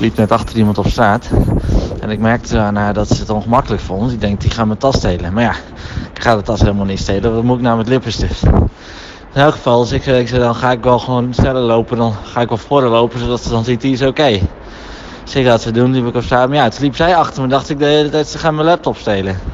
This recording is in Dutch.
liep net achter iemand op straat. En ik merkte aan haar dat ze het ongemakkelijk vond. Ik denk, die gaan mijn tas stelen. Maar ja, ik ga de tas helemaal niet stelen. Wat moet ik nou met lippenstift? In elk geval, dus ik, eh, ik zei, dan ga ik wel gewoon sneller lopen. Dan ga ik wel voor lopen, zodat ze dan ziet, die is oké. Okay. Dus ik dat ze doen, liep ik op straat. Maar ja, toen liep zij achter me. dacht ik de hele tijd, ze gaan mijn laptop stelen.